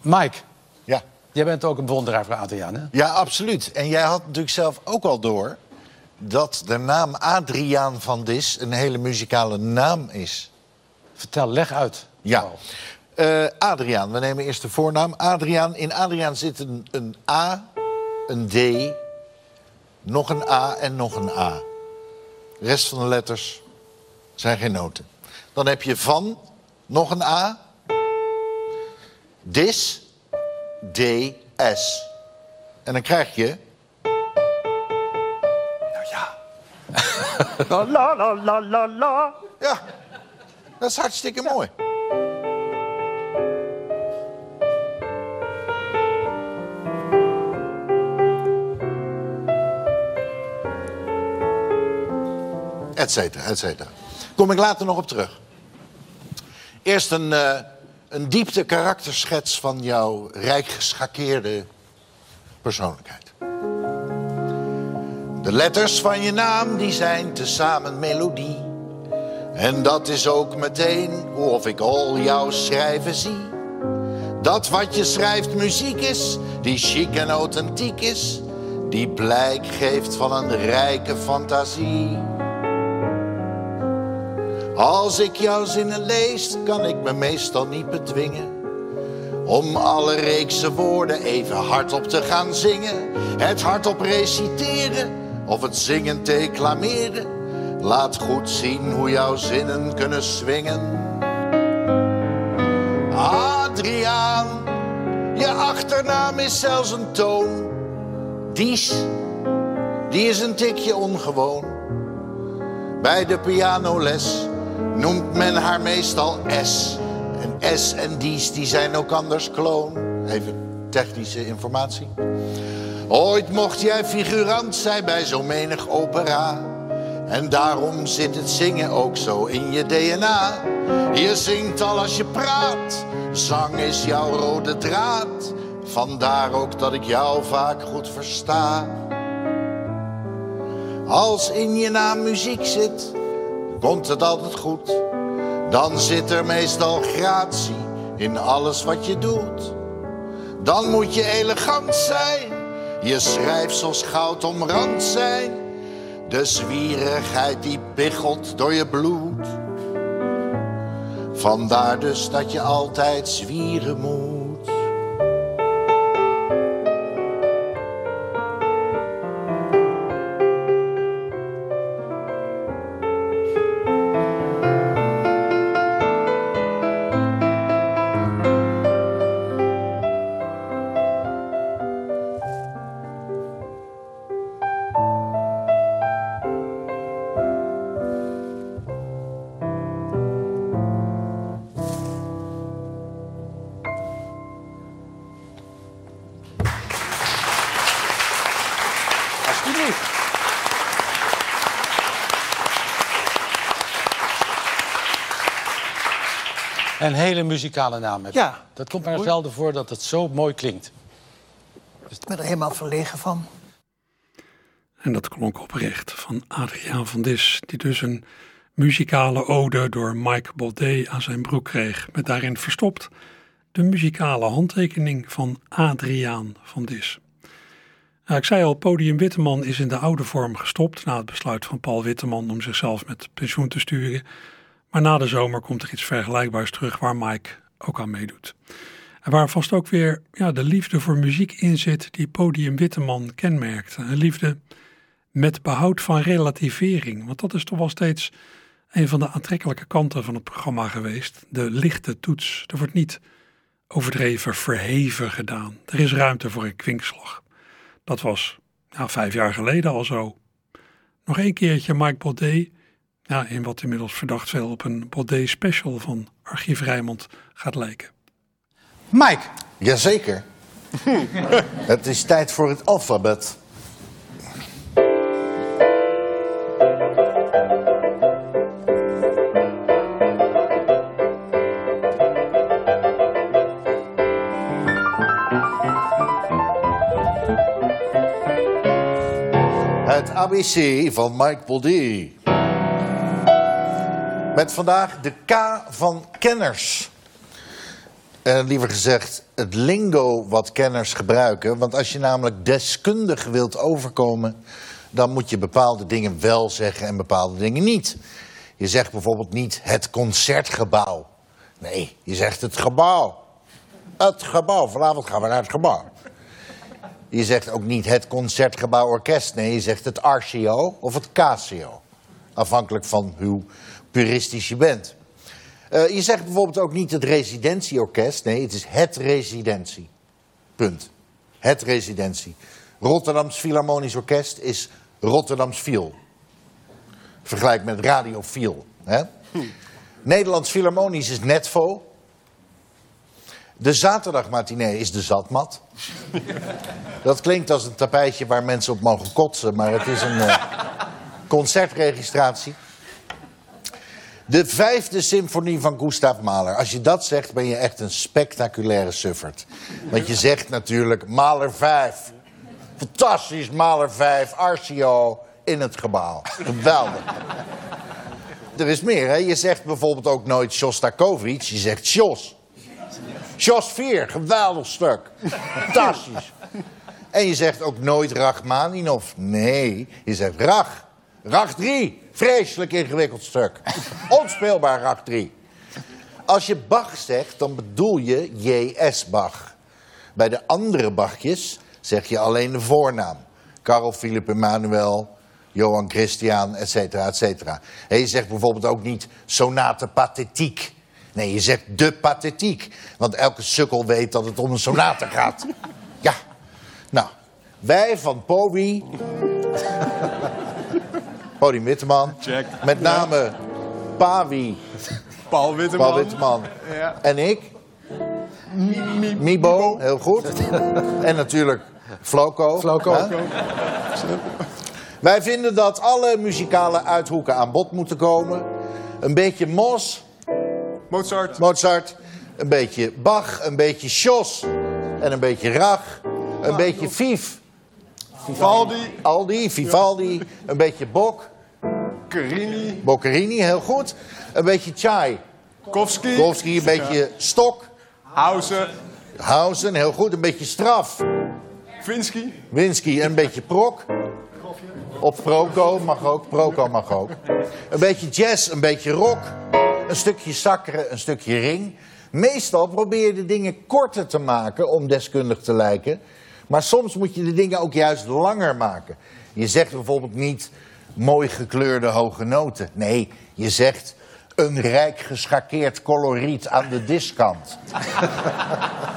[SPEAKER 10] Mike.
[SPEAKER 9] Ja.
[SPEAKER 10] Jij bent ook een bewonderaar van Adriaan, hè?
[SPEAKER 9] Ja, absoluut. En jij had natuurlijk zelf ook al door... dat de naam Adriaan van Dis een hele muzikale naam is.
[SPEAKER 10] Vertel, leg uit.
[SPEAKER 9] Ja. Eh, Adriaan, we nemen eerst de voornaam. Adriaan, in Adriaan zit een, een A, een D, nog een A en nog een A. De rest van de letters zijn geen noten. Dan heb je van, nog een A. Dis, D, S. En dan krijg je... Nou ja. la la la la la. Ja, dat is hartstikke mooi. Et cetera, et cetera. Kom ik later nog op terug. Eerst een, eh, een diepte karakterschets van jouw rijk geschakeerde persoonlijkheid. De letters van je naam die zijn tezamen melodie. En dat is ook meteen of ik al jouw schrijven zie. Dat wat je schrijft muziek is, die chic en authentiek is, die blijk geeft van een rijke fantasie. Als ik jouw zinnen lees, kan ik me meestal niet bedwingen. Om alle reekse woorden even hardop te gaan zingen. Het hardop reciteren of het zingend declameren. Laat goed zien hoe jouw zinnen kunnen swingen. Adriaan, je achternaam is zelfs een toon. Dies, die is een tikje ongewoon. Bij de pianoles noemt men haar meestal S. En S en Dies, die zijn ook anders kloon. Even technische informatie. Ooit mocht jij figurant zijn bij zo menig opera. En daarom zit het zingen ook zo in je DNA. Je zingt al als je praat. Zang is jouw rode draad. Vandaar ook dat ik jou vaak goed versta. Als in je naam muziek zit, komt het altijd goed. Dan zit er meestal gratie in alles wat je doet. Dan moet je elegant zijn, je schrijfsels goud omrand zijn. De zwierigheid die biggelt door je bloed. Vandaar dus dat je altijd zwieren moet.
[SPEAKER 10] Een hele muzikale naam heb je.
[SPEAKER 11] Ja.
[SPEAKER 10] Dat komt maar zelden voor dat het zo mooi klinkt.
[SPEAKER 11] Ik ben er helemaal verlegen van.
[SPEAKER 1] En dat klonk oprecht van Adriaan van Dis, die dus een muzikale ode door Mike Baudet aan zijn broek kreeg, met daarin verstopt de muzikale handtekening van Adriaan van Dis. Nou, ik zei al, Podium Witteman is in de oude vorm gestopt na het besluit van Paul Witteman om zichzelf met pensioen te sturen. Maar na de zomer komt er iets vergelijkbaars terug waar Mike ook aan meedoet. En waar vast ook weer ja, de liefde voor muziek in zit die Podium Witteman kenmerkte. Een liefde met behoud van relativering. Want dat is toch wel steeds een van de aantrekkelijke kanten van het programma geweest. De lichte toets. Er wordt niet overdreven verheven gedaan. Er is ruimte voor een kwinkslag. Dat was ja, vijf jaar geleden al zo. Nog een keertje Mike Baudet. Ja, in wat inmiddels verdacht veel op een Baudet special van Archief Rijmond gaat lijken.
[SPEAKER 10] Mike.
[SPEAKER 9] Jazeker. het is tijd voor het alfabet. Het ABC van Mike Baudet. Met vandaag de K van kenners. En liever gezegd, het lingo wat kenners gebruiken. Want als je namelijk deskundig wilt overkomen, dan moet je bepaalde dingen wel zeggen en bepaalde dingen niet. Je zegt bijvoorbeeld niet het concertgebouw. Nee, je zegt het gebouw. Het gebouw, vanavond gaan we naar het gebouw. Je zegt ook niet het concertgebouw orkest. Nee, je zegt het Arcio of het Casio. Afhankelijk van hoe puristisch je bent. Eh, je zegt bijvoorbeeld ook niet het residentieorkest. Nee, het is het residentie. Punt. Het residentie. Rotterdams Philharmonisch Orkest is Rotterdams Viel. Vergelijk met radiofiel. Hè? Nederlands Philharmonisch is Netvo. De zaterdagmatinee is de zatmat. Dat klinkt als een tapijtje waar mensen op mogen kotsen, maar het is een eh, concertregistratie. De vijfde symfonie van Gustav Mahler. Als je dat zegt, ben je echt een spectaculaire suffert. Want je zegt natuurlijk Mahler 5. Fantastisch, Mahler 5, Arcio in het gebouw. Geweldig. Er is meer, hè? Je zegt bijvoorbeeld ook nooit Shostakovich, je zegt Sjos. Sjos 4, geweldig stuk. Fantastisch. En je zegt ook nooit Rachmaninov. Nee, je zegt Rach. Rach 3, vreselijk ingewikkeld stuk. Onspeelbaar Rach 3. Als je Bach zegt, dan bedoel je J.S. Bach. Bij de andere Bachjes zeg je alleen de voornaam. Karel Philipp Emanuel, Johan Christian, et cetera, et cetera. En je zegt bijvoorbeeld ook niet sonate pathetiek. Nee, je zegt de pathetiek. Want elke sukkel weet dat het om een sonate gaat. Ja. Nou, wij van POWI... Podium Witteman. Met name Pawi.
[SPEAKER 12] Paul Witteman.
[SPEAKER 9] Paul Witteman.
[SPEAKER 12] Ja.
[SPEAKER 9] En ik? Mibo, heel goed. en natuurlijk Floco.
[SPEAKER 10] Floco.
[SPEAKER 9] Wij vinden dat alle muzikale uithoeken aan bod moeten komen. Een beetje Mos.
[SPEAKER 12] Mozart.
[SPEAKER 9] Mozart. Een beetje Bach, een beetje Schos. En een beetje Rach. Een beetje Vief.
[SPEAKER 12] Vivaldi.
[SPEAKER 9] Aldi, Vivaldi. Een beetje Bok.
[SPEAKER 12] Carini.
[SPEAKER 9] Boccherini, heel goed. Een beetje Chai.
[SPEAKER 12] Kowski.
[SPEAKER 9] Kowski, een beetje Stok.
[SPEAKER 12] Hausen.
[SPEAKER 9] Hausen, heel goed. Een beetje Straf.
[SPEAKER 12] Vinsky.
[SPEAKER 9] Winsky en een beetje Prok. Of Proco mag ook. Proco mag ook. Een beetje jazz, een beetje rock. Een stukje zakkeren, een stukje ring. Meestal probeer je de dingen korter te maken om deskundig te lijken. Maar soms moet je de dingen ook juist langer maken. Je zegt bijvoorbeeld niet mooi gekleurde hoge noten. Nee, je zegt een rijk geschakeerd coloriet aan de diskant.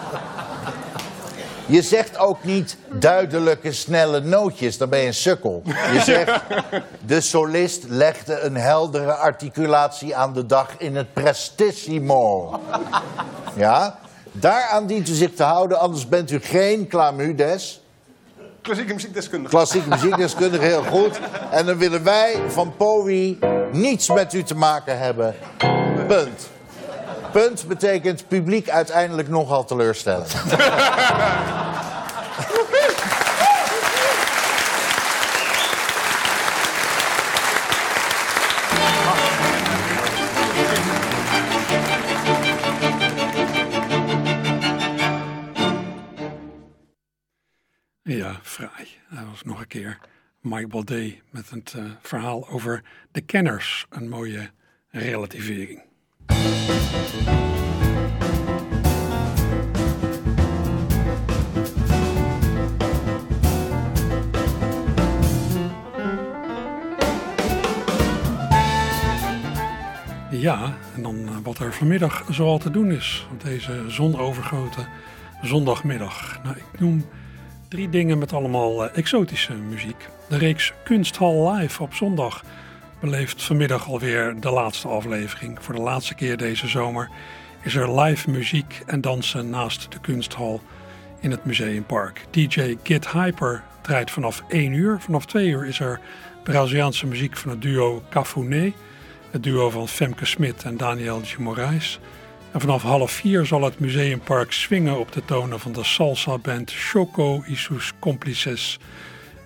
[SPEAKER 9] Je zegt ook niet duidelijke, snelle nootjes, dan ben je een sukkel. Je zegt, de solist legde een heldere articulatie aan de dag in het prestissimo. Ja, daaraan dient u zich te houden, anders bent u geen clamudes.
[SPEAKER 12] Klassieke muziekdeskundige.
[SPEAKER 9] Klassieke muziekdeskundige, heel goed. En dan willen wij van POWI niets met u te maken hebben. Punt. Punt betekent publiek uiteindelijk nogal teleurstellen.
[SPEAKER 1] Dat was nog een keer Mike Baudet met het eh, verhaal over de kenners. Een mooie relativering. Ja, en dan eh, wat er vanmiddag zoal te doen is op deze zonovergoten zondagmiddag. Nou, ik noem drie dingen met allemaal eh, exotische muziek. De reeks Kunsthal Live op zondag beleeft vanmiddag alweer de laatste aflevering. Voor de laatste keer deze zomer is er live muziek en dansen naast de kunsthal in het Museumpark. DJ Git Hyper draait vanaf 1 uur. Vanaf 2 uur is er Braziliaanse muziek van het duo Cafuné. Het duo van Femke Smit en Daniel de Moraes. En vanaf half vier zal het Museumpark swingen op de tonen van de salsa-band Choco y sus Complices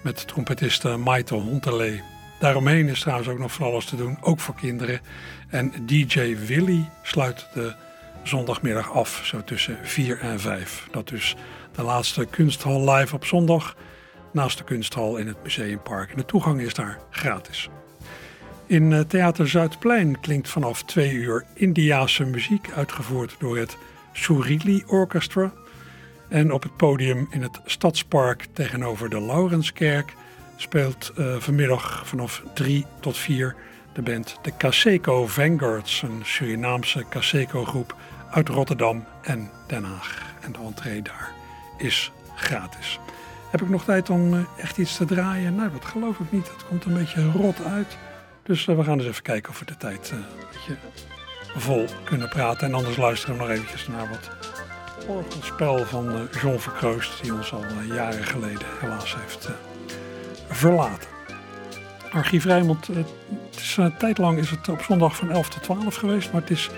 [SPEAKER 1] met trompetiste Maite Hontelee. Daaromheen is trouwens ook nog van alles te doen, ook voor kinderen. En DJ Willy sluit de zondagmiddag af, zo tussen 4 en 5. Dat dus de laatste kunsthal live op zondag naast de kunsthal in het Museumpark. En de toegang is daar gratis. In eh, Theater Zuidplein klinkt vanaf twee uur Indiaanse muziek uitgevoerd door het Surili Orchestra. En op het podium in het Stadspark tegenover de Laurenskerk speelt eh, vanmiddag vanaf 3 tot 4 de band de Caseco Vanguards, een Surinaamse Caseco groep uit Rotterdam en Den Haag. En de entree daar is gratis. Heb ik nog tijd om eh, echt iets te draaien? Nou, dat geloof ik niet. Het komt een beetje rot uit. Dus eh, we gaan eens even kijken of we de tijd eh, een beetje vol kunnen praten. En anders luisteren we nog eventjes naar wat orgelspel van eh, John Verkroost, die ons al jaren geleden helaas heeft verlaten. Archief Rijnmond, eh, het is, een tijd lang is het op zondag van 11 tot 12 geweest, maar het is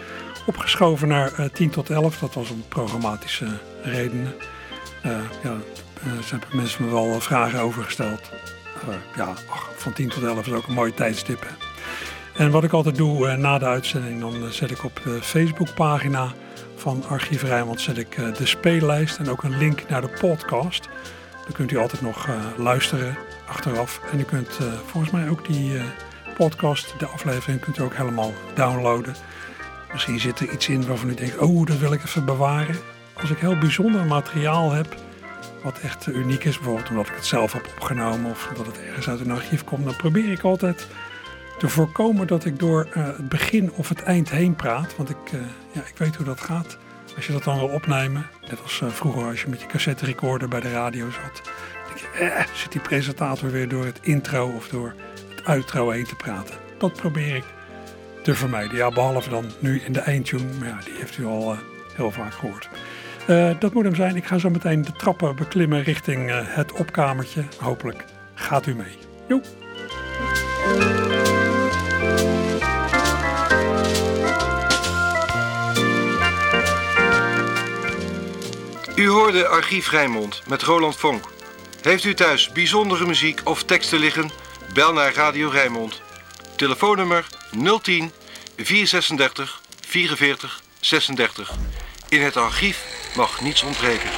[SPEAKER 1] opgeschoven naar eh, 10 tot 11. Dat was om programmatische redenen. Eh, ja, ze hebben mensen me wel vragen over gesteld. Ja, ach, van 10 tot 11 is ook een mooie tijdstip. En wat ik altijd doe eh, na de uitzending, dan eh, zet ik op de Facebookpagina van Archief Rijnmond zet ik eh, de speellijst en ook een link naar de podcast. Dan kunt u altijd nog luisteren achteraf. En u kunt volgens mij ook die podcast, de aflevering, kunt u ook helemaal downloaden. Misschien zit er iets in waarvan u denkt, oh, dat wil ik even bewaren. Als ik heel bijzonder materiaal heb, wat echt eh, uniek is, bijvoorbeeld omdat ik het zelf heb opgenomen of omdat het ergens uit een archief komt, dan probeer ik altijd te voorkomen dat ik door eh, het begin of het eind heen praat. Want ik, eh, ja, ik weet hoe dat gaat. Als je dat dan wil opnemen, net als vroeger als je met je cassette recorder bij de radio zat, dan denk je, eh, zit die presentator weer door het intro of door het outro heen te praten. Dat probeer ik te vermijden. Ja, behalve dan nu in de eindtune, maar ja, die heeft u al heel vaak gehoord. Eh, dat moet hem zijn. Ik ga zo meteen de trappen beklimmen richting eh, het opkamertje. Hopelijk gaat u mee. Joep.
[SPEAKER 13] U hoorde Archief Rijnmond met Roland Vonk. Heeft u thuis bijzondere muziek of teksten liggen? Bel naar Radio Rijnmond. Telefoonnummer 010 436 44 36. In het archief mag niets ontbreken.